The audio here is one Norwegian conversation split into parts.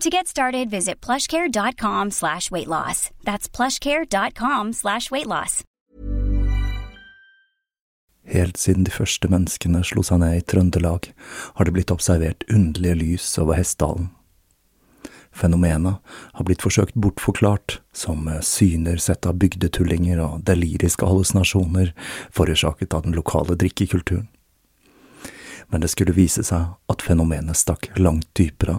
To get started, visit plushcare.com slash weight loss. That's plushcare.com slash weight loss. Helt siden de første menneskene slo seg ned i Trøndelag, har det blitt observert underlige lys over Hessdalen. Fenomenet har blitt forsøkt bortforklart som syner sett av bygdetullinger og deliriske hallusinasjoner forårsaket av den lokale drikkekulturen. Men det skulle vise seg at fenomenet stakk langt dypere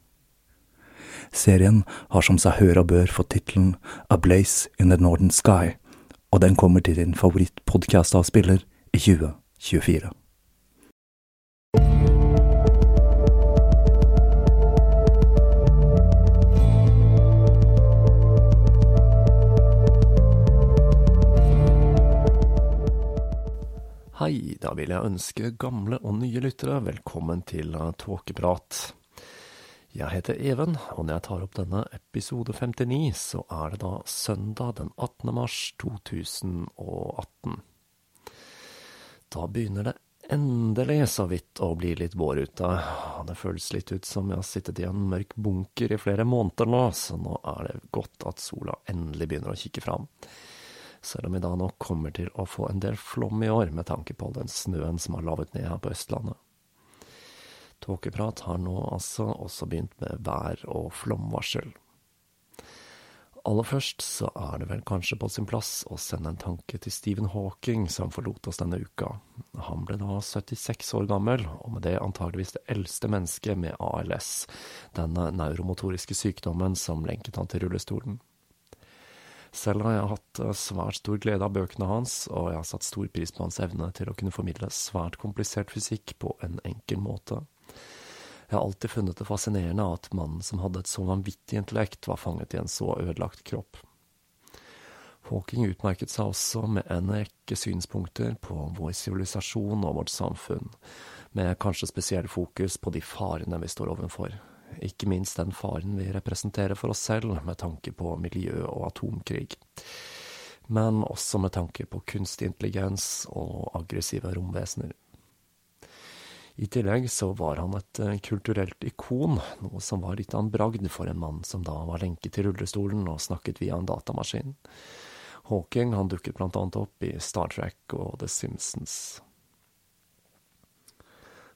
Serien har som seg hør og bør fått tittelen A Blaze in the Northern Sky, og den kommer til din favorittpodkastavspiller i 2024. Hei, da vil jeg ønske gamle og nye lyttere velkommen til Tåkeprat. Jeg heter Even, og når jeg tar opp denne episode 59, så er det da søndag den 18. mars 2018. Da begynner det endelig så vidt å bli litt vår ute. Det føles litt ut som jeg har sittet i en mørk bunker i flere måneder nå, så nå er det godt at sola endelig begynner å kikke fram selv om vi da nå kommer til å få en del flom i år, med tanke på den snøen som har lavet ned her på Østlandet. Tåkeprat har nå altså også begynt med vær- og flomvarsel. Aller først så er det vel kanskje på sin plass å sende en tanke til Stephen Hawking, som forlot oss denne uka. Han ble da 76 år gammel, og med det antageligvis det eldste mennesket med ALS, den neuromotoriske sykdommen som lenket han til rullestolen. Selv har jeg hatt eh, svært stor glede av bøkene hans, og jeg har satt stor pris på hans evne til å kunne formidle svært komplisert fysikk på en enkel måte. Jeg har alltid funnet det fascinerende at mannen som hadde et så vanvittig intellekt, var fanget i en så ødelagt kropp. Hawking utmerket seg også med en rekke synspunkter på vår sivilisasjon og vårt samfunn, med kanskje spesiell fokus på de farene vi står overfor, ikke minst den faren vi representerer for oss selv med tanke på miljø og atomkrig. Men også med tanke på kunstig intelligens og aggressive romvesener. I tillegg så var han et eh, kulturelt ikon, noe som var litt av en bragd for en mann som da var lenket til rullestolen og snakket via en datamaskin. Hawking han dukket blant annet opp i Star Trek og The Simpsons.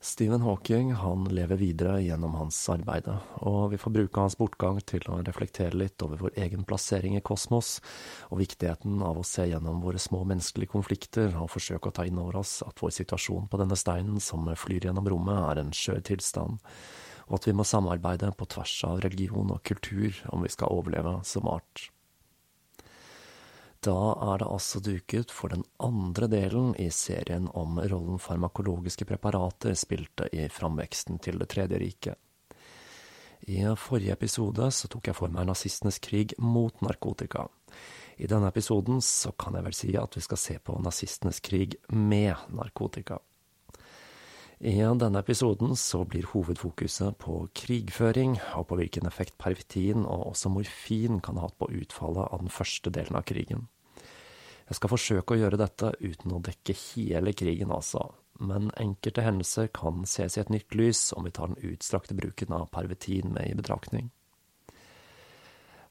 Stephen Hawking han lever videre gjennom hans arbeide, og vi får bruke hans bortgang til å reflektere litt over vår egen plassering i kosmos, og viktigheten av å se gjennom våre små menneskelige konflikter og forsøke å ta inn over oss at vår situasjon på denne steinen som flyr gjennom rommet, er en skjør tilstand, og at vi må samarbeide på tvers av religion og kultur om vi skal overleve som art. Da er det altså duket for den andre delen i serien om rollen farmakologiske preparater spilte i framveksten til Det tredje riket. I forrige episode så tok jeg for meg nazistenes krig mot narkotika. I denne episoden så kan jeg vel si at vi skal se på nazistenes krig med narkotika. I denne episoden så blir hovedfokuset på krigføring, og på hvilken effekt pervitin og også morfin kan ha hatt på utfallet av den første delen av krigen. Jeg skal forsøke å gjøre dette uten å dekke hele krigen, altså, men enkelte hendelser kan ses i et nytt lys om vi tar den utstrakte bruken av pervitin med i betraktning.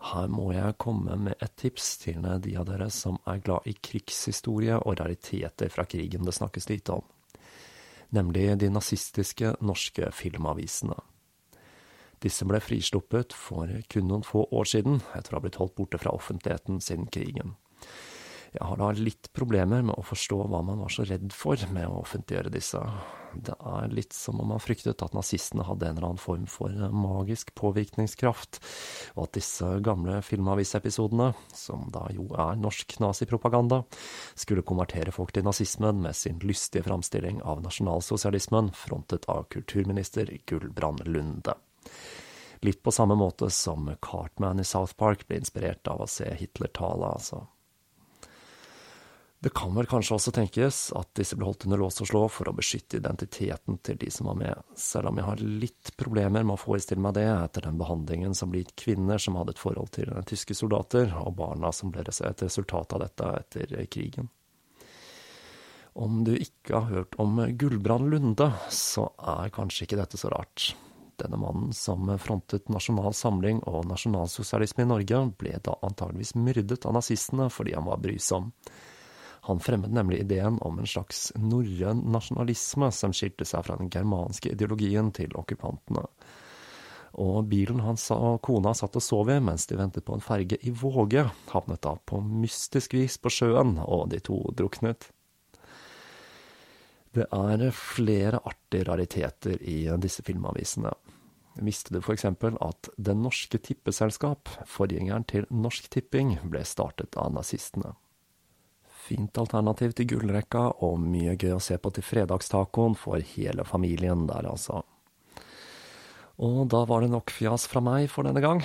Her må jeg komme med et tips til de av dere som er glad i krigshistorie og rariteter fra krigen det snakkes lite om, nemlig de nazistiske norske filmavisene. Disse ble frisluppet for kun noen få år siden, etter å ha blitt holdt borte fra offentligheten siden krigen. Jeg har da litt problemer med å forstå hva man var så redd for med å offentliggjøre disse. Det er litt som om man fryktet at nazistene hadde en eller annen form for magisk påvirkningskraft, og at disse gamle filmavisepisodene, som da jo er norsk nazipropaganda, skulle konvertere folk til nazismen med sin lystige framstilling av nasjonalsosialismen, frontet av kulturminister Gulbrand Lunde. Litt på samme måte som Cartman i South Park ble inspirert av å se Hitler tale, altså. Det kan vel kanskje også tenkes at disse ble holdt under lås og slå for å beskytte identiteten til de som var med, selv om jeg har litt problemer med å forestille meg det etter den behandlingen som ble gitt kvinner som hadde et forhold til tyske soldater, og barna som ble et resultat av dette etter krigen. Om du ikke har hørt om Gullbrand Lunde, så er kanskje ikke dette så rart. Denne mannen som frontet Nasjonal Samling og nasjonalsosialisme i Norge, ble da antageligvis myrdet av nazistene fordi han var brysom. Han fremmet nemlig ideen om en slags norrøn nasjonalisme som skilte seg fra den germanske ideologien til okkupantene. Og bilen hans og kona satt og sov i mens de ventet på en ferge i Våge, havnet da på mystisk vis på sjøen, og de to druknet. Det er flere artige rariteter i disse filmavisene. Visste du eksempel at Det Norske Tippeselskap, forgjengeren til Norsk Tipping, ble startet av nazistene? Fint alternativ til gullrekka, og mye gøy å se på til fredagstacoen for hele familien der, altså. Og da var det nok fjas fra meg for denne gang.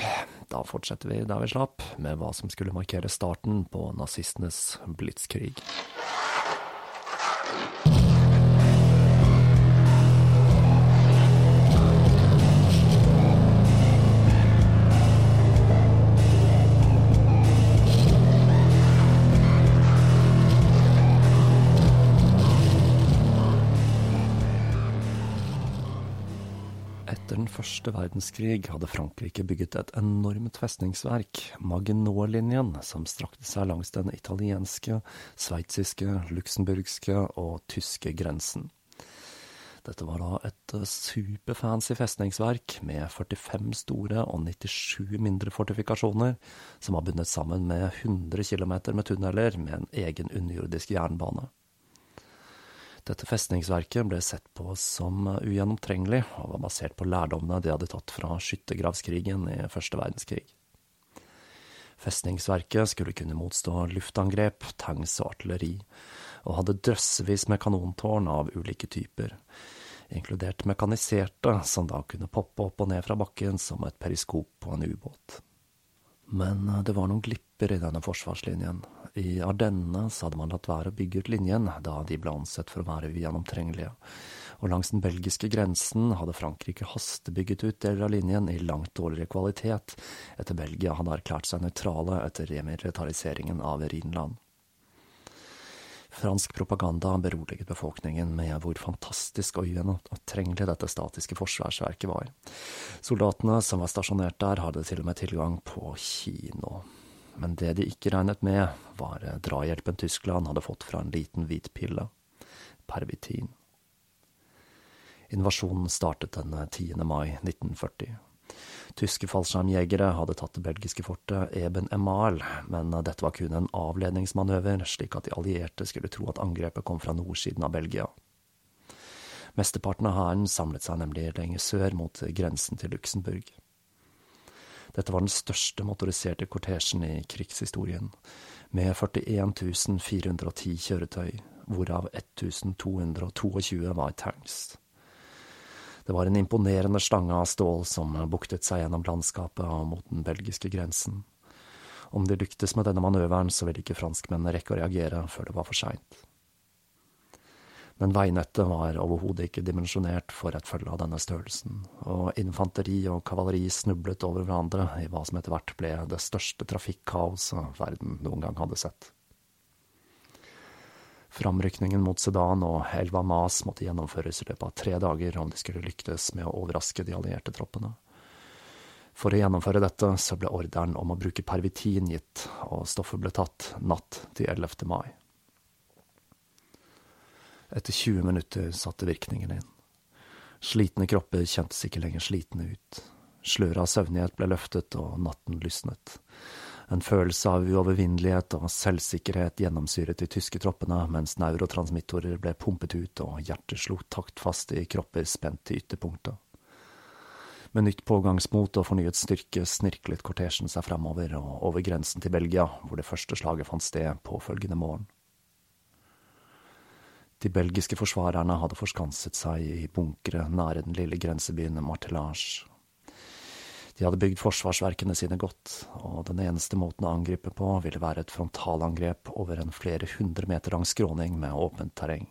Da fortsetter vi der vi slapp, med hva som skulle markere starten på nazistenes blitskrig. Første verdenskrig hadde Frankrike bygget et enormt festningsverk, Maginot-linjen, som strakte seg langs den italienske, sveitsiske, luxemburgske og tyske grensen. Dette var da et superfancy festningsverk med 45 store og 97 mindre fortifikasjoner, som var bundet sammen med 100 km med tunneler med en egen underjordisk jernbane. Dette festningsverket ble sett på som ugjennomtrengelig, og var basert på lærdommene de hadde tatt fra skyttergravskrigen i første verdenskrig. Festningsverket skulle kunne motstå luftangrep, tanks og artilleri, og hadde drøssevis med kanontårn av ulike typer, inkludert mekaniserte, som da kunne poppe opp og ned fra bakken som et periskop på en ubåt. Men det var noen glipper i denne forsvarslinjen, i Ardennene hadde man latt være å bygge ut linjen, da de ble ansett for å være ugjennomtrengelige. Og langs den belgiske grensen hadde Frankrike hastebygget ut deler av linjen i langt dårligere kvalitet, etter Belgia hadde erklært seg nøytrale etter remilitariseringen av Rhinland. Fransk propaganda beroliget befolkningen med hvor fantastisk og ugjennomtrengelig dette statiske forsvarsverket var. Soldatene som var stasjonert der, hadde til og med tilgang på kino men det de ikke regnet med, var drahjelpen Tyskland hadde fått fra en liten hvit pille, pervitin. Invasjonen startet den 10. mai 1940. Tyske fallskjermjegere hadde tatt det belgiske fortet Eben Emal, men dette var kun en avledningsmanøver, slik at de allierte skulle tro at angrepet kom fra nordsiden av Belgia. Mesteparten av hæren samlet seg nemlig lenger sør, mot grensen til Luxembourg. Dette var den største motoriserte kortesjen i krigshistorien, med 41 410 kjøretøy, hvorav 1222 var tanks. Det var en imponerende slange av stål som buktet seg gjennom landskapet og mot den belgiske grensen. Om de lyktes med denne manøveren, så ville ikke franskmennene rekke å reagere før det var for seint. Men veinettet var overhodet ikke dimensjonert for et følge av denne størrelsen, og infanteri og kavaleri snublet over hverandre i hva som etter hvert ble det største trafikkaoset verden noen gang hadde sett. Framrykningen mot Sedan og elva Mas måtte gjennomføres i løpet av tre dager om de skulle lyktes med å overraske de allierte troppene. For å gjennomføre dette så ble ordren om å bruke pervitin gitt, og stoffet ble tatt natt til 11. mai. Etter 20 minutter satte virkningen inn. Slitne kropper kjentes ikke lenger slitne ut. Sløret av søvnighet ble løftet, og natten lysnet. En følelse av uovervinnelighet og selvsikkerhet gjennomsyret de tyske troppene, mens neurotransmittorer ble pumpet ut og hjertet slo taktfast i kropper spent til ytterpunktet. Med nytt pågangsmot og fornyet styrke snirklet kortesjen seg framover og over grensen til Belgia, hvor det første slaget fant sted påfølgende morgen. De belgiske forsvarerne hadde forskanset seg i bunkere nære den lille grensebyen Martellage. De hadde bygd forsvarsverkene sine godt, og den eneste måten å angripe på ville være et frontalangrep over en flere hundre meter lang skråning med åpent terreng.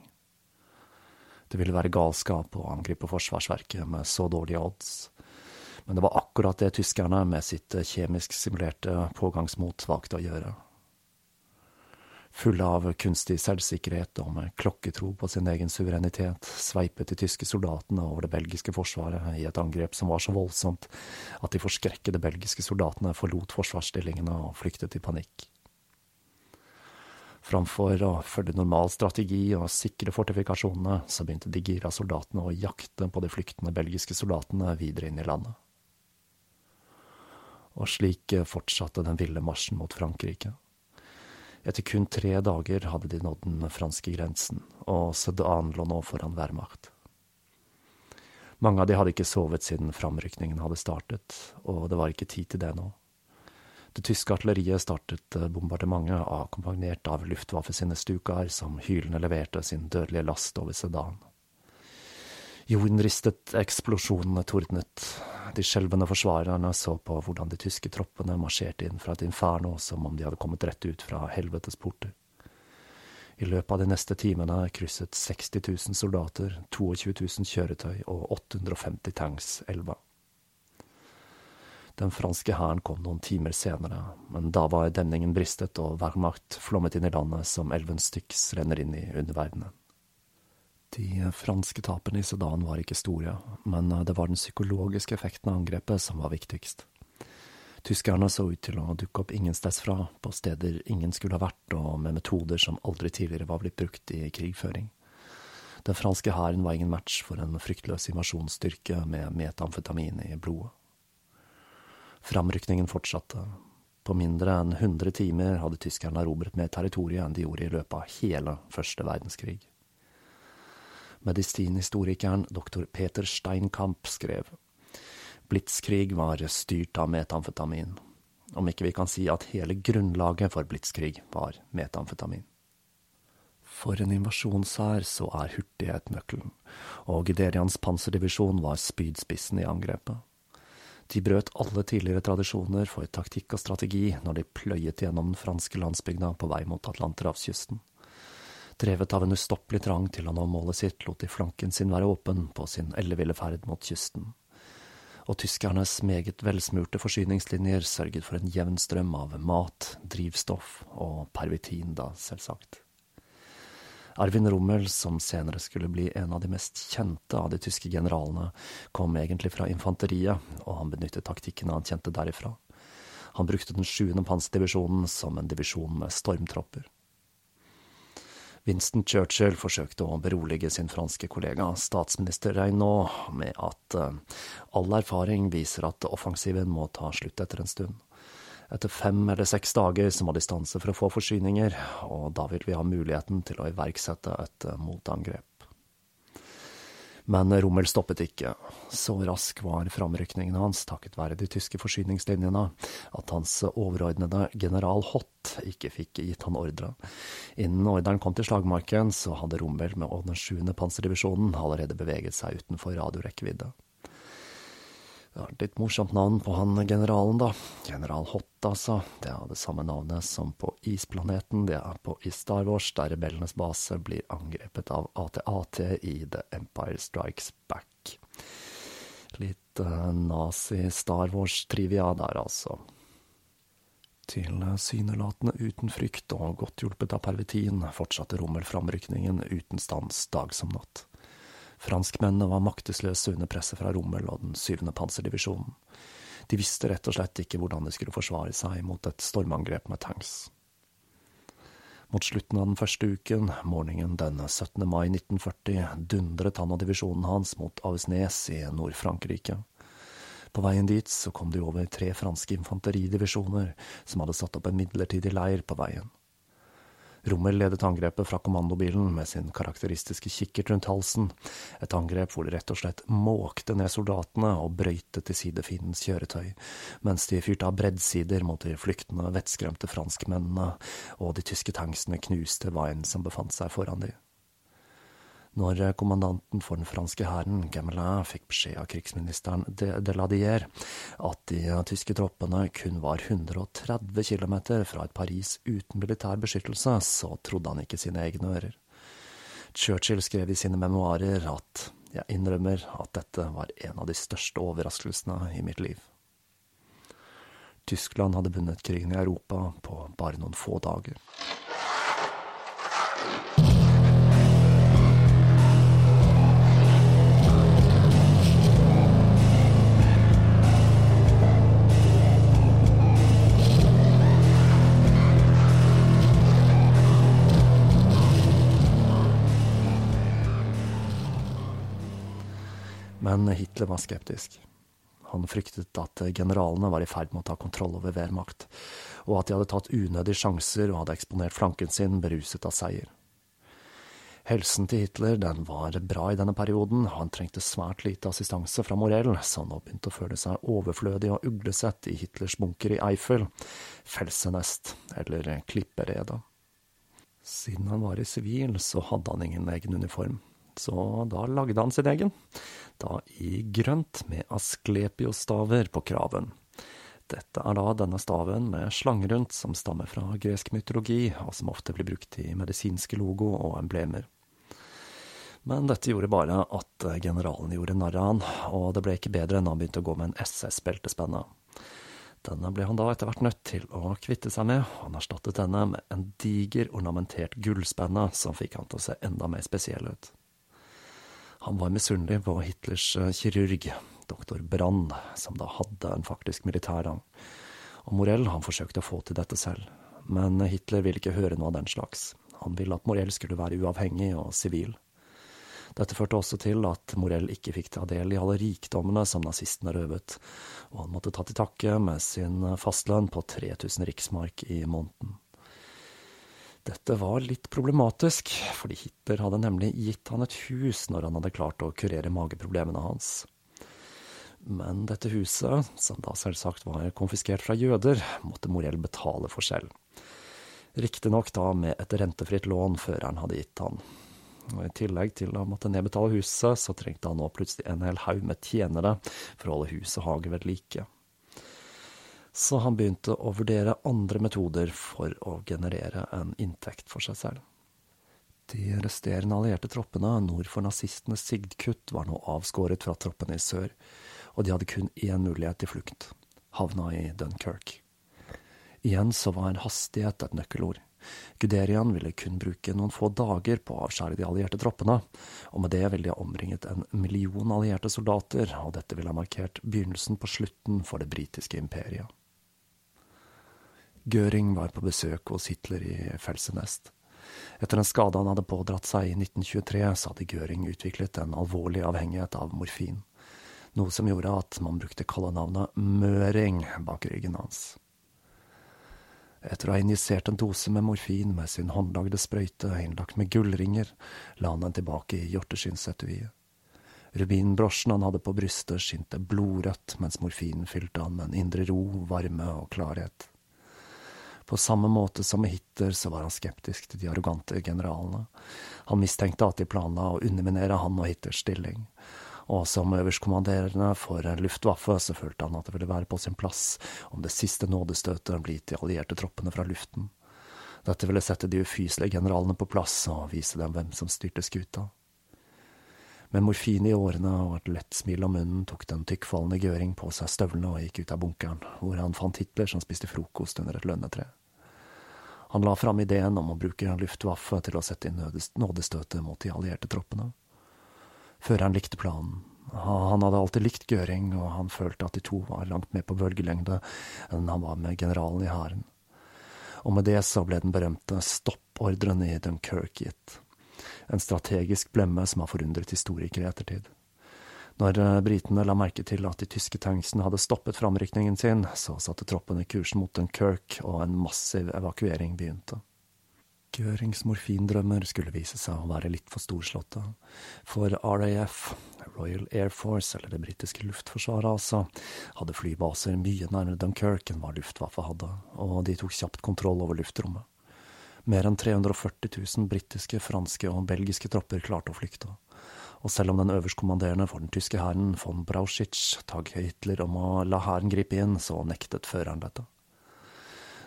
Det ville være galskap å angripe forsvarsverket med så dårlige odds, men det var akkurat det tyskerne med sitt kjemisk simulerte pågangsmot valgte å gjøre. Fulle av kunstig selvsikkerhet og med klokketro på sin egen suverenitet sveipet de tyske soldatene over det belgiske forsvaret i et angrep som var så voldsomt at de forskrekkede belgiske soldatene forlot forsvarsstillingene og flyktet i panikk. Framfor å følge normal strategi og sikre fortifikasjonene, så begynte de gira soldatene å jakte på de flyktende belgiske soldatene videre inn i landet og slik fortsatte den ville marsjen mot Frankrike. Etter kun tre dager hadde de nådd den franske grensen, og Sedan lå nå foran Wehrmacht. Mange av de hadde ikke sovet siden framrykningen hadde startet, og det var ikke tid til det nå. Det tyske artilleriet startet bombardementet, akkompagnert av Luftwaffe sine Stukaer, som hylende leverte sin dødelige last over Sedan. Jorden ristet, eksplosjonene tordnet. De skjelvende forsvarerne så på hvordan de tyske troppene marsjerte inn fra et inferno som om de hadde kommet rett ut fra helvetes porter. I løpet av de neste timene krysset 60 000 soldater, 22 000 kjøretøy og 850 tanks elva. Den franske hæren kom noen timer senere, men da var demningen bristet og Wehrmacht flommet inn i landet som elven Styx renner inn i underverdenen. De franske tapene i Sudan var ikke store, men det var den psykologiske effekten av angrepet som var viktigst. Tyskerne så ut til å dukke opp ingenstedsfra, på steder ingen skulle ha vært, og med metoder som aldri tidligere var blitt brukt i krigføring. Den franske hæren var ingen match for en fryktløs invasjonsstyrke med metamfetamin i blodet. Framrykningen fortsatte. På mindre enn 100 timer hadde tyskerne erobret mer territorium enn de gjorde i løpet av hele første verdenskrig medisinhistorikeren doktor Peter Steinkamp skrev. Blitzkrig var styrt av metamfetamin, om ikke vi kan si at hele grunnlaget for blitzkrig var metamfetamin. For en invasjonshær så er hurtighet nøkkelen, og Giderians panserdivisjon var spydspissen i angrepet. De brøt alle tidligere tradisjoner for taktikk og strategi når de pløyet gjennom den franske landsbygda på vei mot Atlanterhavskysten. Drevet av en ustoppelig trang til å nå målet sitt, lot de flanken sin være åpen på sin elleville ferd mot kysten. Og tyskernes meget velsmurte forsyningslinjer sørget for en jevn strøm av mat, drivstoff og pervitin, da, selvsagt. Arvin Rommel, som senere skulle bli en av de mest kjente av de tyske generalene, kom egentlig fra infanteriet, og han benyttet taktikkene han kjente derifra. Han brukte den sjuende panserdivisjonen som en divisjon med stormtropper. Winston Churchill forsøkte å berolige sin franske kollega statsminister Reynaud med at uh, all erfaring viser at offensiven må ta slutt etter en stund. Etter fem eller seks dager som må distanse for å få forsyninger, og da vil vi ha muligheten til å iverksette et uh, motangrep. Men Rommel stoppet ikke. Så rask var framrykningen hans takket være de tyske forsyningslinjene at hans overordnede general Hott ikke fikk gitt han ordre. Innen ordren kom til slagmarken, så hadde Rommel med den sjuende panserdivisjonen allerede beveget seg utenfor radiorekkevidde. Det var et litt morsomt navn på han generalen, da. General Hott, altså. Det er det samme navnet som på isplaneten. Det er på i Star Wars, der rebellenes base blir angrepet av AT-AT i The Empire Strikes Back. Litt uh, nazi-Star Wars-trivia der, altså. Tilsynelatende uten frykt og godt hjulpet av pervitin fortsatte Rommel framrykningen uten stans dag som natt. Franskmennene var maktesløse under presset fra Rommel og den syvende panserdivisjonen. De visste rett og slett ikke hvordan de skulle forsvare seg mot et stormangrep med tanks. Mot slutten av den første uken, morgenen den 17. mai 1940, dundret han og divisjonen hans mot Avesnes i Nord-Frankrike. På veien dit så kom de over tre franske infanteridivisjoner som hadde satt opp en midlertidig leir på veien. Rommel ledet angrepet fra kommandobilen med sin karakteristiske kikkert rundt halsen, et angrep hvor de rett og slett måkte ned soldatene og brøytet til side fiendens kjøretøy, mens de fyrte av breddsider mot de flyktende, vettskremte franskmennene, og de tyske tanksene knuste veien som befant seg foran de. Når kommandanten for den franske hæren, Gamelin, fikk beskjed av krigsministeren de Deladier at de tyske troppene kun var 130 km fra et Paris uten militær beskyttelse, så trodde han ikke sine egne ører. Churchill skrev i sine memoarer at jeg innrømmer at dette var en av de største overraskelsene i mitt liv. Tyskland hadde vunnet krigen i Europa på bare noen få dager. Men Hitler var skeptisk. Han fryktet at generalene var i ferd med å ta kontroll over Wehrmacht, og at de hadde tatt unødige sjanser og hadde eksponert flanken sin beruset av seier. Helsen til Hitler den var bra i denne perioden, han trengte svært lite assistanse fra Morell, så nå begynte å føle seg overflødig og uglesett i Hitlers bunker i Eiffel, Felsenest eller Klipperedet. Siden han var i sivil, så hadde han ingen egen uniform, så da lagde han sin egen da i grønt med asklepiostaver på kraven. Dette er da denne staven med slange rundt som stammer fra gresk mytologi, og som ofte blir brukt i medisinske logo og emblemer. Men dette gjorde bare at generalen gjorde narr av han, og det ble ikke bedre enn han begynte å gå med en SS-beltespenne. Denne ble han da etter hvert nødt til å kvitte seg med, og han erstattet denne med en diger, ornamentert gullspenne som fikk han til å se enda mer spesiell ut. Han var misunnelig på Hitlers eh, kirurg, doktor Brann, som da hadde en faktisk militær rang. Og Morell han forsøkte å få til dette selv, men Hitler ville ikke høre noe av den slags. Han ville at Morell skulle være uavhengig og sivil. Dette førte også til at Morell ikke fikk ta del i alle rikdommene som nazistene røvet, og han måtte ta til takke med sin fastlønn på 3000 riksmark i måneden. Dette var litt problematisk, fordi Hitler hadde nemlig gitt han et hus når han hadde klart å kurere mageproblemene hans. Men dette huset, som da selvsagt var konfiskert fra jøder, måtte Morell betale for selv. Riktignok da med et rentefritt lån føreren hadde gitt han. Og I tillegg til å måtte nedbetale huset, så trengte han nå plutselig en hel haug med tjenere for å holde hus og hage ved like så han begynte å vurdere andre metoder for å generere en inntekt for seg selv. De resterende allierte troppene nord for nazistenes Sigdkutt var nå avskåret fra troppene i sør, og de hadde kun én mulighet til flukt – havna i Dunkerque. Igjen så var hastighet et nøkkelord. Guderian ville kun bruke noen få dager på å avskjære de allierte troppene, og med det ville de ha omringet en million allierte soldater, og dette ville ha markert begynnelsen på slutten for det britiske imperiet. Göring var på besøk hos Hitler i Felsenest. Etter en skade han hadde pådratt seg i 1923, så hadde Göring utviklet en alvorlig avhengighet av morfin, noe som gjorde at man brukte kallenavnet Møring bak ryggen hans. Etter å ha injisert en dose med morfin med sin håndlagde sprøyte innlagt med gullringer, la han den tilbake i hjorteskinnesetuiet. Rubinbrosjen han hadde på brystet, skinte blodrødt, mens morfinen fylte han med en indre ro, varme og klarhet. På samme måte som med Hitler så var han skeptisk til de arrogante generalene. Han mistenkte at de planla å underminere han og Hitlers stilling. Og som øverstkommanderende for Luftwaffe så følte han at det ville være på sin plass om det siste nådestøtet ble gitt de allierte troppene fra luften. Dette ville sette de ufyselige generalene på plass og vise dem hvem som styrte skuta. Med morfin i årene og et lett smil om munnen tok den tykkfallende Gøring på seg støvlene og gikk ut av bunkeren, hvor han fant Hitler som spiste frokost under et lønnetre. Han la fram ideen om å bruke Luftwaffe til å sette inn nådestøtet mot de allierte troppene. Føreren likte planen. Han hadde alltid likt Gøring, og han følte at de to var langt mer på bølgelengde enn han var med generalen i hæren. Og med det så ble den berømte stoppordren i Dunkerque gitt en strategisk blemme som har forundret historikere i ettertid. Når eh, britene la merke til at de tyske tanksene hadde stoppet framrykningen sin, så satte troppene kursen mot Dunkerque, og en massiv evakuering begynte. Görings morfindrømmer skulle vise seg å være litt for storslåtte. For RAF, Royal Air Force, eller det britiske luftforsvaret altså, hadde flybaser mye nærmere Dunkerque enn hva Luftwaffe hadde, og de tok kjapt kontroll over luftrommet. Mer enn 340 000 britiske, franske og belgiske tropper klarte å flykte. Og selv om den øverstkommanderende for den tyske hæren, von Brauschitsch, tagg Hitler om å la hæren gripe inn, så nektet føreren dette.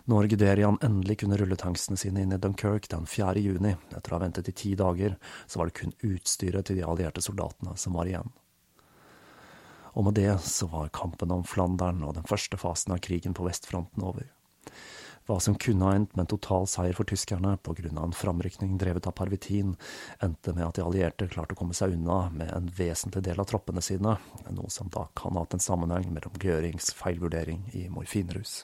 Når Guderian endelig kunne rulle tanksene sine inn i Dunkerque den 4. juni, etter å ha ventet i ti dager, så var det kun utstyret til de allierte soldatene som var igjen. Og med det så var kampen om Flandern og den første fasen av krigen på vestfronten over. Hva som kunne ha endt med en total seier for tyskerne av en framrykning drevet av Parvitin, endte med at de allierte klarte å komme seg unna med en vesentlig del av troppene sine, noe som da kan ha hatt en sammenheng mellom Gørings feilvurdering i morfinrus.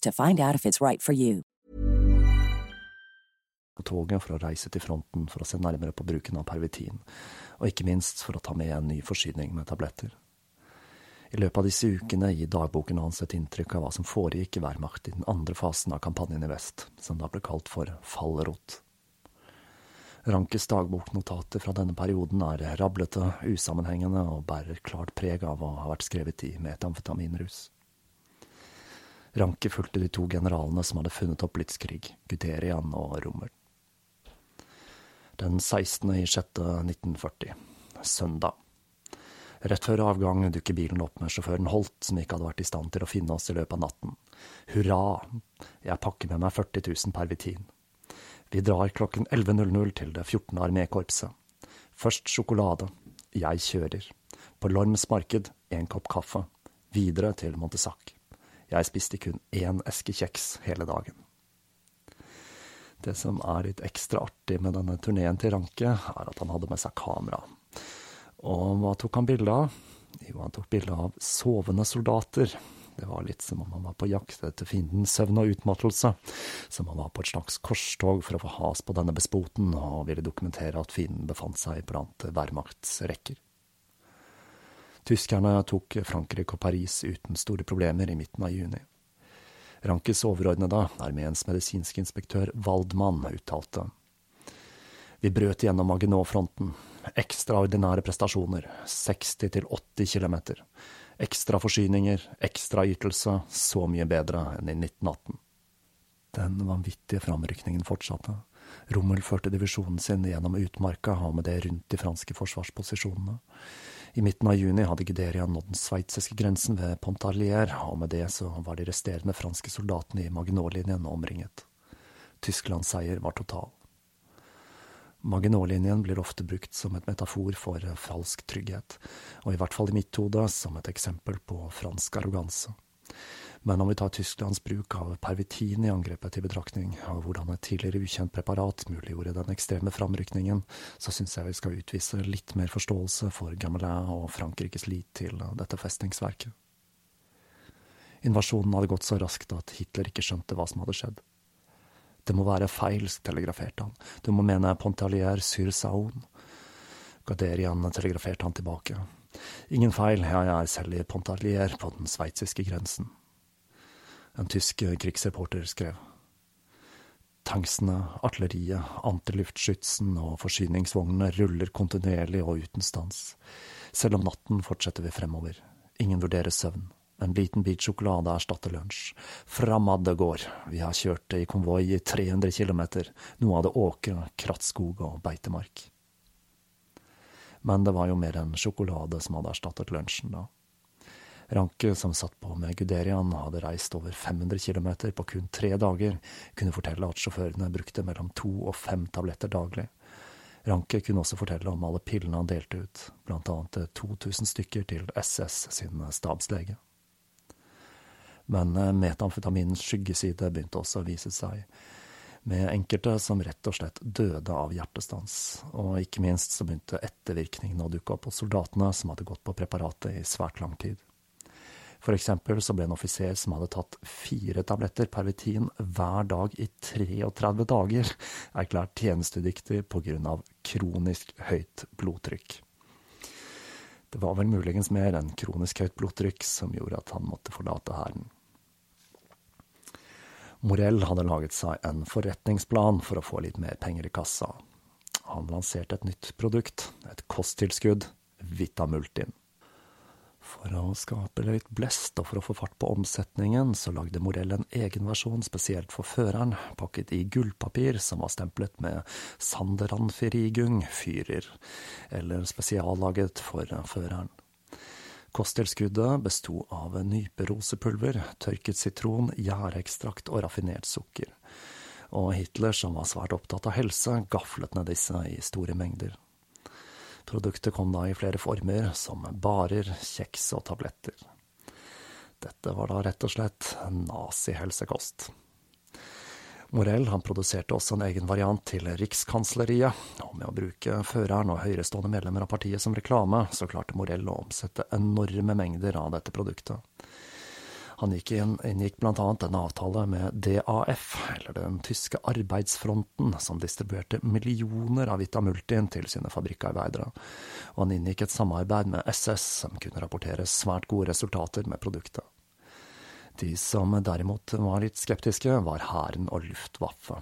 to find out if it's right for you. Toget for å reise til fronten for å se nærmere på bruken av pervitin, og ikke minst for å ta med en ny forsyning med tabletter. I løpet av disse ukene gir dagboken hans et inntrykk av hva som foregikk i Wehrmacht i den andre fasen av kampanjen i vest, som da ble kalt for Fallrot. Rankes dagboknotater fra denne perioden er rablete, usammenhengende og bærer klart preg av å ha vært skrevet i metamfetaminrus. Ranke fulgte de to generalene som hadde funnet opp blitskrig, Guderian og Rommel. Den 16. i 6. 1940, søndag. Rett før avgang dukker bilen opp med sjåføren Holt, som ikke hadde vært i stand til å finne oss i løpet av natten. Hurra, jeg pakker med meg 40 000 pervitin. Vi drar klokken 11.00 til det 14. armékorpset. Først sjokolade. Jeg kjører. På Lorms marked en kopp kaffe. Videre til Montesac. Jeg spiste kun én eske kjeks hele dagen. Det som er litt ekstra artig med denne turneen til Ranke, er at han hadde med seg kamera. Og hva tok han bilde av? Jo, han tok bilde av sovende soldater. Det var litt som om han var på jakt etter fiendens søvn og utmattelse, som om han var på et slags korstog for å få has på denne bespoten, og ville dokumentere at fienden befant seg blant Wehrmachts. Tyskerne tok Frankrike og Paris uten store problemer i midten av juni. Rankes overordnede, armeens medisinske inspektør Waldmann, uttalte Vi brøt gjennom Maginot-fronten. Ekstraordinære prestasjoner, 60–80 kilometer. Ekstra forsyninger, ekstra ytelse, så mye bedre enn i 1918. Den vanvittige framrykningen fortsatte. Rommel førte divisjonen sin gjennom utmarka og med det rundt de franske forsvarsposisjonene. I midten av juni hadde Guderia nådd den sveitsiske grensen ved Pontarlier, og med det så var de resterende franske soldatene i Maginot-linjen omringet. Tysklands seier var total. Maginot-linjen blir ofte brukt som et metafor for falsk trygghet, og i hvert fall i mitt hode som et eksempel på fransk arroganse. Men om vi tar Tysklands bruk av pervitin i angrepet til betraktning, og hvordan et tidligere ukjent preparat muliggjorde den ekstreme framrykningen, så syns jeg vi skal utvise litt mer forståelse for Gamelin og Frankrikes lit til dette festningsverket. Invasjonen hadde gått så raskt at Hitler ikke skjønte hva som hadde skjedd. Det må være feil, telegraferte han. Du må mene Pontalier sur Saun. Gaderian telegraferte han tilbake. Ingen feil, jeg er selv i Pontalier, på den sveitsiske grensen. En tysk krigsreporter skrev. Tanksene, artilleriet, antiluftskytsen og forsyningsvognene ruller kontinuerlig og uten stans. Selv om natten fortsetter vi fremover. Ingen vurderer søvn. En liten bit sjokolade erstatter lunsj. Framad det går. Vi har kjørt det i konvoi i 300 km. Noe av det åkre, krattskog og beitemark. Men det var jo mer enn sjokolade som hadde erstattet lunsjen, da. Ranke, som satt på med Guderian, hadde reist over 500 km på kun tre dager, kunne fortelle at sjåførene brukte mellom to og fem tabletter daglig. Ranke kunne også fortelle om alle pillene han delte ut, blant annet 2000 stykker til SS sin stabslege. Men eh, metamfetaminens skyggeside begynte også å vise seg, med enkelte som rett og slett døde av hjertestans, og ikke minst så begynte ettervirkningene å dukke opp hos soldatene som hadde gått på preparatet i svært lang tid. For eksempel så ble en offiser som hadde tatt fire tabletter pervitin hver dag i 33 dager, erklært tjenestedyktig av kronisk høyt blodtrykk. Det var vel muligens mer enn kronisk høyt blodtrykk som gjorde at han måtte forlate hæren. Morell hadde laget seg en forretningsplan for å få litt mer penger i kassa. Han lanserte et nytt produkt, et kosttilskudd, Vitamultin. For å skape litt blest og for å få fart på omsetningen, så lagde Morell en egen versjon spesielt for føreren, pakket i gullpapir som var stemplet med Sanderanfirigung fyrer, eller spesiallaget for føreren. Kosttilskuddet besto av nyperosepulver, tørket sitron, gjærekstrakt og raffinert sukker. Og Hitler, som var svært opptatt av helse, gaflet ned disse i store mengder. Produktet kom da i flere former, som barer, kjeks og tabletter. Dette var da rett og slett nazihelsekost. Morell han produserte også en egen variant til Rikskansleriet, og med å bruke føreren og høyrestående medlemmer av partiet som reklame, så klarte Morell å omsette enorme mengder av dette produktet. Han gikk inn, inngikk annet en avtale med DAF, eller den tyske arbeidsfronten, som distribuerte millioner av Vitamultin til sine fabrikkarbeidere, og han inngikk et samarbeid med SS, som kunne rapportere svært gode resultater med produktet. De som derimot var litt skeptiske, var hæren og Luftwaffe.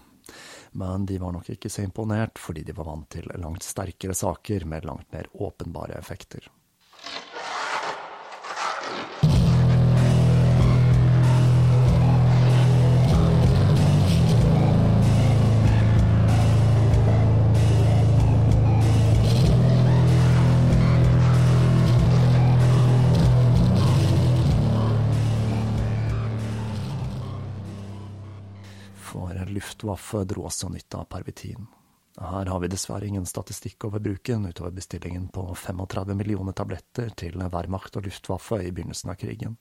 Men de var nok ikke så imponert, fordi de var vant til langt sterkere saker med langt mer åpenbare effekter. Luftwaffe dro også nytte av pervitin. Her har vi dessverre ingen statistikk over bruken, utover bestillingen på 35 millioner tabletter til Wehrmacht og Luftwaffe i begynnelsen av krigen.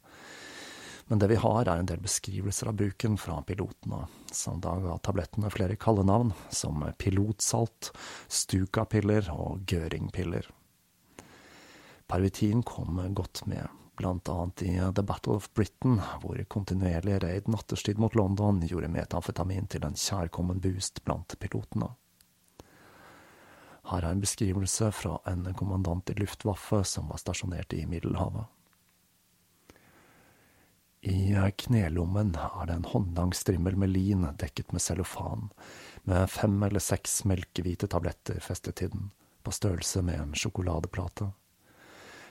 Men det vi har, er en del beskrivelser av bruken fra pilotene, som da ga tablettene flere kallenavn, som pilotsalt, Stuka-piller og gøringpiller. Pervitin kom godt med. Annet i The Battle of Britain, hvor kontinuerlig raid nattestid mot London gjorde metamfetamin til en kjærkommen boost blant pilotene. Her er en beskrivelse fra en kommandant i Luftwaffe som var stasjonert i Middelhavet. I knelommen er det en håndlang strimmel med lin dekket med cellofan, med fem eller seks melkehvite tabletter festet til den, på størrelse med en sjokoladeplate.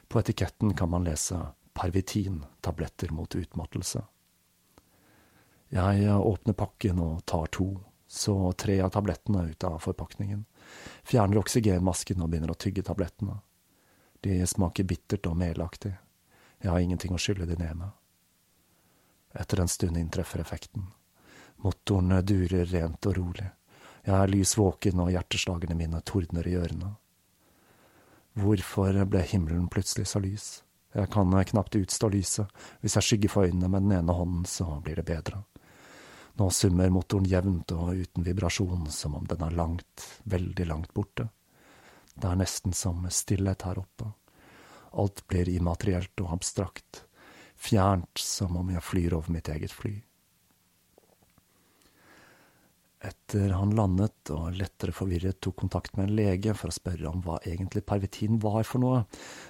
På etiketten kan man lese Pervitin, tabletter mot utmattelse. Jeg åpner pakken og tar to, så tre av tablettene ut av forpakningen, fjerner oksygenmasken og begynner å tygge tablettene. De smaker bittert og melaktig. Jeg har ingenting å skylle de ned med. Etter en stund inntreffer effekten. Motoren durer rent og rolig. Jeg er lys våken, og hjerteslagene mine tordner i ørene. Hvorfor ble himmelen plutselig så lys? Jeg kan knapt utstå lyset. Hvis jeg skygger for øynene med den ene hånden, så blir det bedre. Nå summer motoren jevnt og uten vibrasjon, som om den er langt, veldig langt borte. Det er nesten som stillhet her oppe. Alt blir immaterielt og abstrakt fjernt som om jeg flyr over mitt eget fly. Etter han landet og lettere forvirret tok kontakt med en lege for å spørre om hva egentlig pervitin var for noe,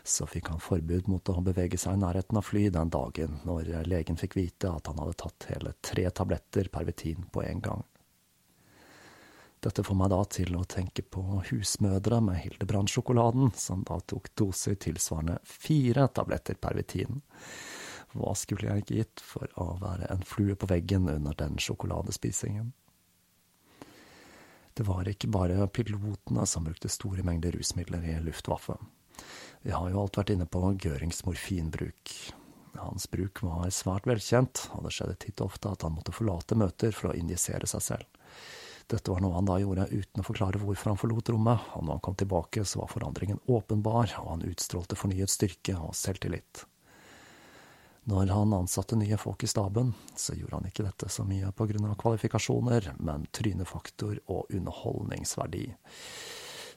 så fikk han forbud mot å bevege seg i nærheten av fly den dagen, når legen fikk vite at han hadde tatt hele tre tabletter pervitin på en gang. Dette får meg da til å tenke på husmødre med Hildebrand-sjokoladen, som da tok doser tilsvarende fire tabletter pervitin. Hva skulle jeg gitt for å være en flue på veggen under den sjokoladespisingen? Det var ikke bare pilotene som brukte store mengder rusmidler i Luftwaffe. Vi har jo alt vært inne på Gørings morfinbruk. Hans bruk var svært velkjent, og det skjedde titt og ofte at han måtte forlate møter for å injisere seg selv. Dette var noe han da gjorde uten å forklare hvorfor han forlot rommet, og når han kom tilbake, så var forandringen åpenbar, og han utstrålte fornyet styrke og selvtillit. Når han ansatte nye folk i staben, så gjorde han ikke dette så mye av kvalifikasjoner, men trynefaktor og underholdningsverdi.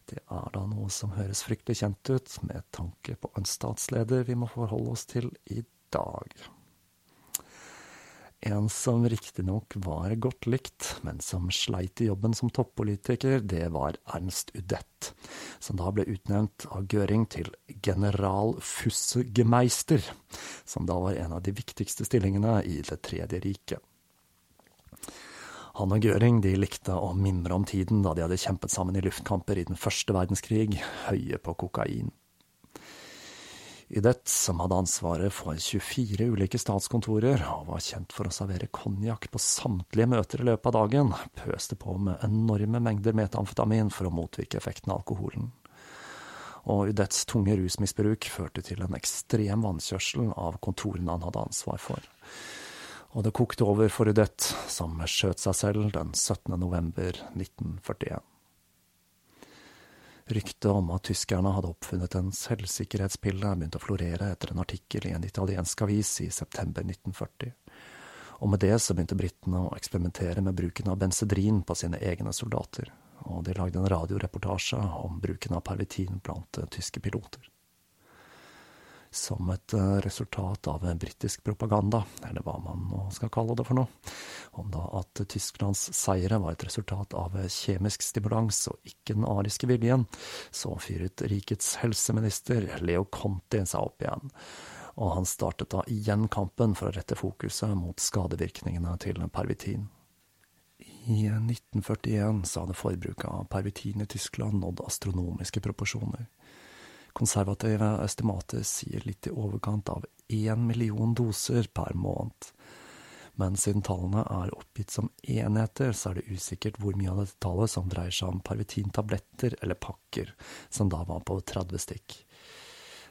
Det er da noe som høres fryktelig kjent ut, med tanke på en statsleder vi må forholde oss til i dag. En som riktignok var godt likt, men som sleit i jobben som toppolitiker, det var Ernst Udett, som da ble utnevnt av Göring til generalfussegemeister, som da var en av de viktigste stillingene i Det tredje riket. Han og Göring de likte å mimre om tiden da de hadde kjempet sammen i luftkamper i den første verdenskrig, høye på kokain. Udet, som hadde ansvaret for 24 ulike statskontorer og var kjent for å servere konjakk på samtlige møter i løpet av dagen, pøste på med enorme mengder metamfetamin for å motvirke effekten av alkoholen. Og Udets tunge rusmisbruk førte til en ekstrem vannkjørsel av kontorene han hadde ansvar for. Og det kokte over for Udet, som skjøt seg selv den 17. november 1941. Ryktet om at tyskerne hadde oppfunnet en selvsikkerhetspille, begynte å florere etter en artikkel i en italiensk avis i september 1940. Og med det så begynte britene å eksperimentere med bruken av bensedrin på sine egne soldater, og de lagde en radioreportasje om bruken av pervitin blant tyske piloter som et eh, resultat av britisk propaganda, eller hva man nå skal kalle det for noe, om da at Tysklands seire var et resultat av kjemisk stimulans og ikke den ariske viljen, så fyret rikets helseminister Leo Conti seg opp igjen, og han startet da igjen kampen for å rette fokuset mot skadevirkningene til pervitin. I 1941 så hadde forbruket av pervitin i Tyskland nådd astronomiske proporsjoner. Konservative estimater sier litt i overkant av én million doser per måned. Men siden tallene er oppgitt som enheter, så er det usikkert hvor mye av dette tallet som dreier seg om pervitintabletter eller pakker, som da var på 30 stikk.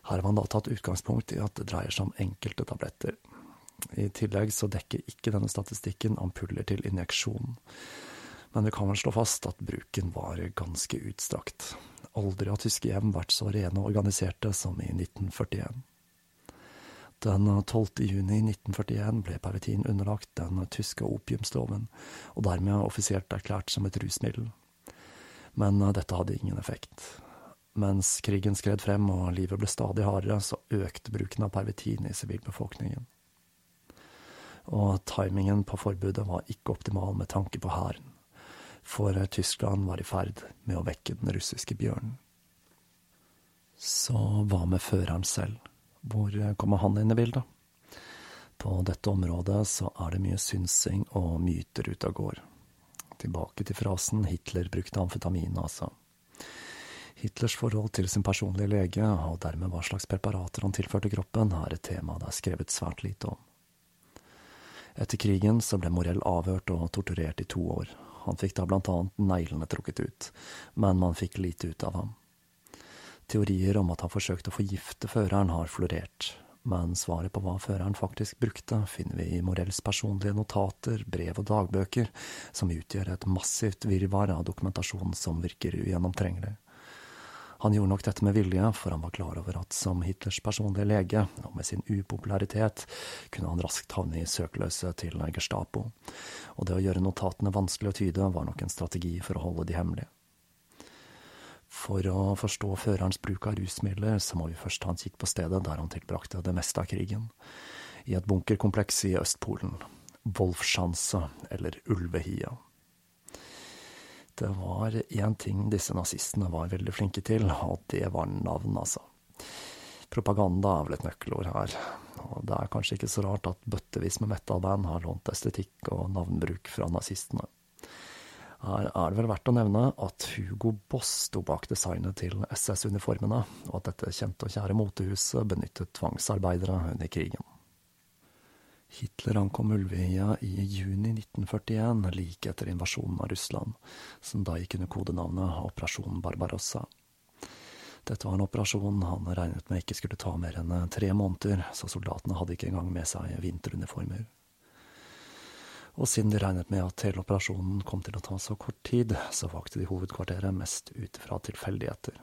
Her har man da tatt utgangspunkt i at det dreier seg om enkelte tabletter. I tillegg så dekker ikke denne statistikken ampuller til injeksjon men vi kan vel slå fast at bruken var ganske utstrakt. Aldri har tyske hjem vært så rene og organiserte som i 1941. Den 12. juni 1941 ble pervitin underlagt den tyske opiumsloven, og dermed offisielt erklært som et rusmiddel. Men dette hadde ingen effekt. Mens krigen skred frem og livet ble stadig hardere, så økte bruken av pervitin i sivilbefolkningen. Og timingen på forbudet var ikke optimal med tanke på hæren, for Tyskland var i ferd med å vekke den russiske bjørnen. Så hva med føreren selv? Hvor kommer han inn i bildet? På dette området så er det mye synsing og myter ute og går. Tilbake til frasen Hitler brukte amfetamin, altså. Hitlers forhold til sin personlige lege, og dermed hva slags preparater han tilførte kroppen, er et tema det er skrevet svært lite om. Etter krigen så ble Morell avhørt og torturert i to år. Han fikk da blant annet neglene trukket ut, men man fikk lite ut av ham. Teorier om at han forsøkte å forgifte føreren har florert, men svaret på hva føreren faktisk brukte, finner vi i Morells personlige notater, brev og dagbøker, som utgjør et massivt virvar av dokumentasjon som virker ugjennomtrengelig. Han gjorde nok dette med vilje, for han var klar over at som Hitlers personlige lege, og med sin upopularitet, kunne han raskt havne i søkeløset til Gestapo, og det å gjøre notatene vanskelig å tyde var nok en strategi for å holde de hemmelige. For å forstå førerens bruk av rusmidler, så må vi først ta en kikk på stedet der han tilbrakte det meste av krigen, i et bunkerkompleks i Østpolen, Wolfschanze, eller Ulvehia. Det var én ting disse nazistene var veldig flinke til, og det var navn, altså. Propaganda er vel et nøkkelord her, og det er kanskje ikke så rart at bøttevis med metalband har lånt estetikk og navnbruk fra nazistene. Her er det vel verdt å nevne at Hugo Boss sto bak designet til SS-uniformene, og at dette kjente og kjære motehuset benyttet tvangsarbeidere under krigen. Hitler ankom Ulvøya i juni 1941, like etter invasjonen av Russland, som da gikk under kodenavnet Operasjon Barbarossa. Dette var en operasjon han regnet med ikke skulle ta mer enn tre måneder, så soldatene hadde ikke engang med seg vinteruniformer. Og siden de regnet med at hele operasjonen kom til å ta så kort tid, så valgte de hovedkvarteret mest ut fra tilfeldigheter.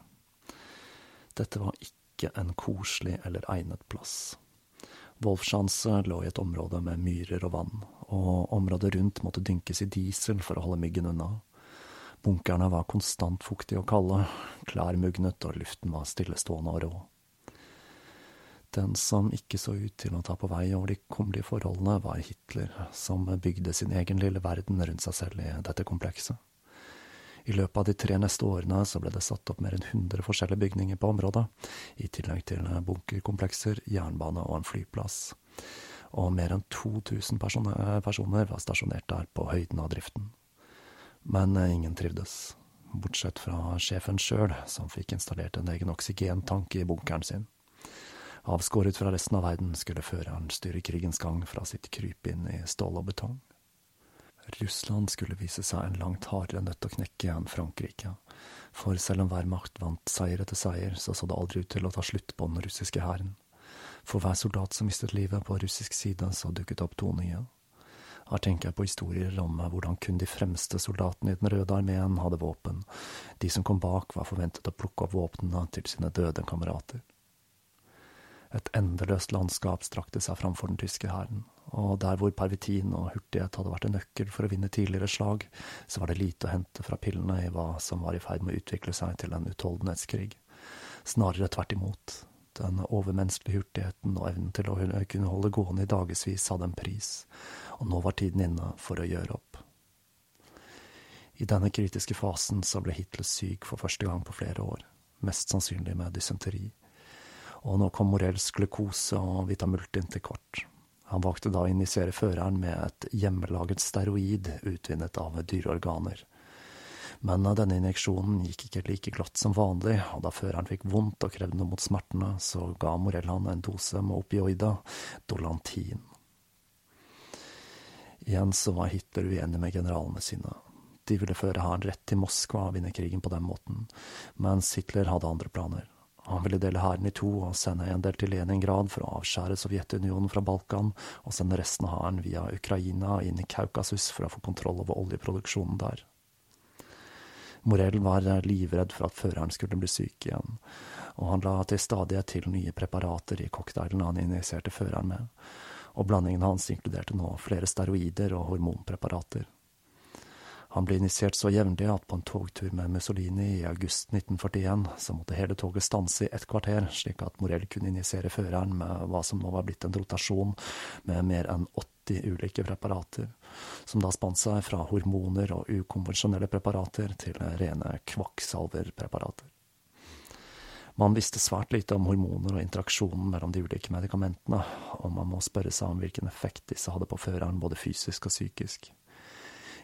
Dette var ikke en koselig eller egnet plass. Wolfschanze lå i et område med myrer og vann, og området rundt måtte dynkes i diesel for å holde myggen unna. Bunkerne var konstant fuktige og kalde, klær mugnet og luften var stillestående og rå. Den som ikke så ut til å ta på vei over de kummerlige forholdene, var Hitler, som bygde sin egen lille verden rundt seg selv i dette komplekset. I løpet av de tre neste årene så ble det satt opp mer enn 100 forskjellige bygninger på området, i tillegg til bunkerkomplekser, jernbane og en flyplass. Og mer enn 2000 personer var stasjonert der på høyden av driften. Men eh, ingen trivdes, bortsett fra sjefen sjøl, som fikk installert en egen oksygentank i bunkeren sin. Avskåret fra resten av verden skulle føreren styre krigens gang fra sitt krypinn i stål og betong. Russland skulle vise seg en langt hardere nøtt å knekke enn Frankrike, for selv om hver makt vant seier etter seier, så så det aldri ut til å ta slutt på den russiske hæren. For hver soldat som mistet livet på russisk side, så dukket opp to nye. Her tenker jeg på historier om hvordan kun de fremste soldatene i Den røde armeen hadde våpen, de som kom bak var forventet å plukke opp våpnene til sine døde kamerater. Et endeløst landskap strakte seg framfor den tyske hæren, og der hvor pervitin og hurtighet hadde vært en nøkkel for å vinne tidligere slag, så var det lite å hente fra pillene i hva som var i ferd med å utvikle seg til en utholdenhetskrig. Snarere tvert imot. Den overmenneskelige hurtigheten og evnen til å kunne holde gående i dagevis hadde en pris, og nå var tiden inne for å gjøre opp. I denne kritiske fasen så ble Hitler syk for første gang på flere år, mest sannsynlig med dysenteri og nå kom Morells glukose og vitamultin til kort. Han valgte da å injisere føreren med et hjemmelaget steroid utvinnet av dyreorganer. Men denne injeksjonen gikk ikke like glatt som vanlig, og da føreren fikk vondt og krevde noe mot smertene, så ga Morell han en dose med opioida, Dolantin. Igjen så var Hitler uenig med generalene sine. De ville føre hæren rett til Moskva og vinne krigen på den måten, mens Hitler hadde andre planer. Han ville dele hæren i to og sende en del til Leningrad for å avskjære Sovjetunionen fra Balkan, og sende resten av hæren via Ukraina inn i Kaukasus for å få kontroll over oljeproduksjonen der. Morell var livredd for at føreren skulle bli syk igjen, og han la til stadighet til nye preparater i cocktailen han injiserte føreren med, og blandingen hans inkluderte nå flere steroider og hormonpreparater. Han ble initiert så jevnlig at på en togtur med Mussolini i august 1941, så måtte hele toget stanse i ett kvarter, slik at Morell kunne injisere føreren med hva som nå var blitt en rotasjon med mer enn 80 ulike preparater, som da spant seg fra hormoner og ukonvensjonelle preparater til rene kvakksalverpreparater. Man visste svært lite om hormoner og interaksjonen mellom de ulike medikamentene, og man må spørre seg om hvilken effekt disse hadde på føreren både fysisk og psykisk.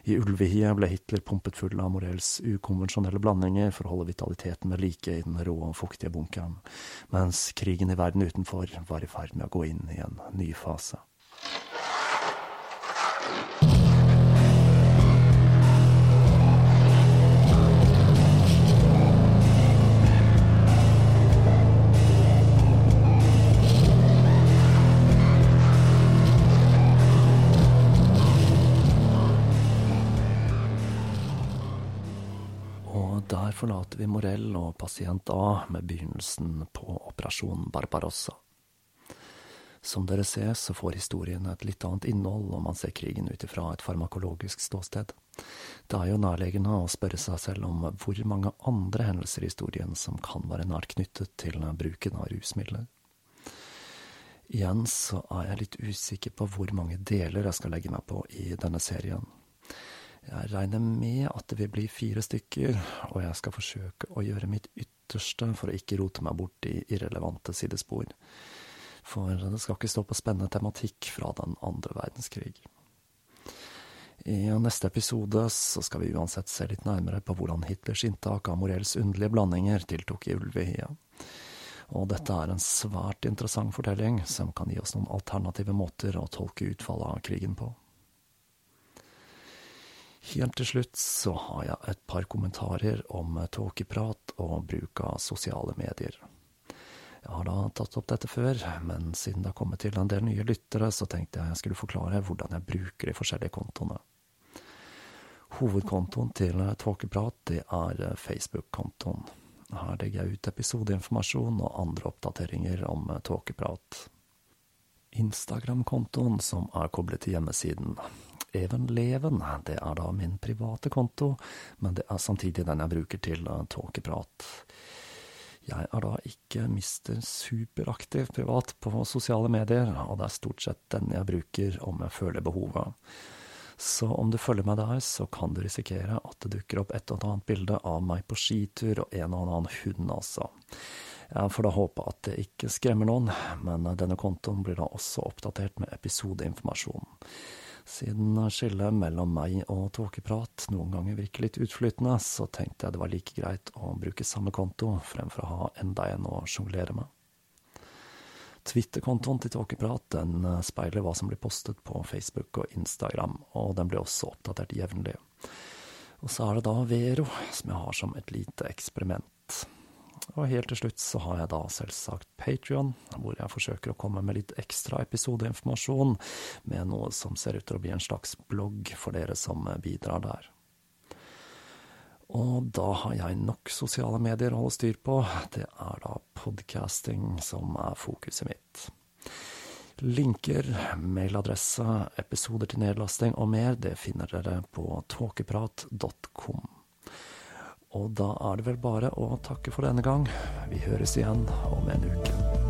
I Ulvehia ble Hitler pumpet full av Morells ukonvensjonelle blandinger for å holde vitaliteten ved like i den rå og fuktige bunkeren, mens krigen i verden utenfor var i ferd med å gå inn i en ny fase. Forlater vi Morell og pasient A med begynnelsen på Operasjon Barbarossa. Som dere ser, så får historien et litt annet innhold om man ser krigen ut ifra et farmakologisk ståsted. Det er jo nærliggende å spørre seg selv om hvor mange andre hendelser i historien som kan være nært knyttet til bruken av rusmidler. Igjen så er jeg litt usikker på hvor mange deler jeg skal legge meg på i denne serien. Jeg regner med at det vil bli fire stykker, og jeg skal forsøke å gjøre mitt ytterste for å ikke rote meg bort i irrelevante sidespor. For det skal ikke stå på spennende tematikk fra den andre verdenskrig. I neste episode så skal vi uansett se litt nærmere på hvordan Hitlers inntak av Morells underlige blandinger tiltok i ulvehia. Og dette er en svært interessant fortelling som kan gi oss noen alternative måter å tolke utfallet av krigen på. Helt til slutt så har jeg et par kommentarer om tåkeprat og bruk av sosiale medier. Jeg har da tatt opp dette før, men siden det har kommet til en del nye lyttere, så tenkte jeg jeg skulle forklare hvordan jeg bruker de forskjellige kontoene. Hovedkontoen til Tåkeprat det er Facebook-kontoen. Her legger jeg ut episodeinformasjon og andre oppdateringer om tåkeprat. Instagram-kontoen som er koblet til hjemmesiden, Even Leven. Det er da min private konto, men det er samtidig den jeg bruker til uh, tåkeprat. Jeg er da ikke mister superaktiv privat på sosiale medier, og det er stort sett den jeg bruker om jeg føler behovet. Så om du følger meg der, så kan du risikere at det dukker opp et og annet bilde av meg på skitur og en og annen hund, altså. Jeg får da håpe at det ikke skremmer noen, men denne kontoen blir da også oppdatert med episodeinformasjon. Siden skillet mellom meg og tåkeprat noen ganger virker litt utflytende, så tenkte jeg det var like greit å bruke samme konto fremfor å ha enda en å sjonglere med. Twitter-kontoen til Tåkeprat den speiler hva som blir postet på Facebook og Instagram, og den blir også oppdatert jevnlig. Og så er det da Vero, som jeg har som et lite eksperiment. Og helt til slutt så har jeg da selvsagt Patrion, hvor jeg forsøker å komme med litt ekstra episodeinformasjon, med noe som ser ut til å bli en slags blogg for dere som bidrar der. Og da har jeg nok sosiale medier å holde styr på. Det er da podcasting som er fokuset mitt. Linker, mailadresse, episoder til nedlasting og mer, det finner dere på tåkeprat.com. Og da er det vel bare å takke for denne gang. Vi høres igjen om en uke.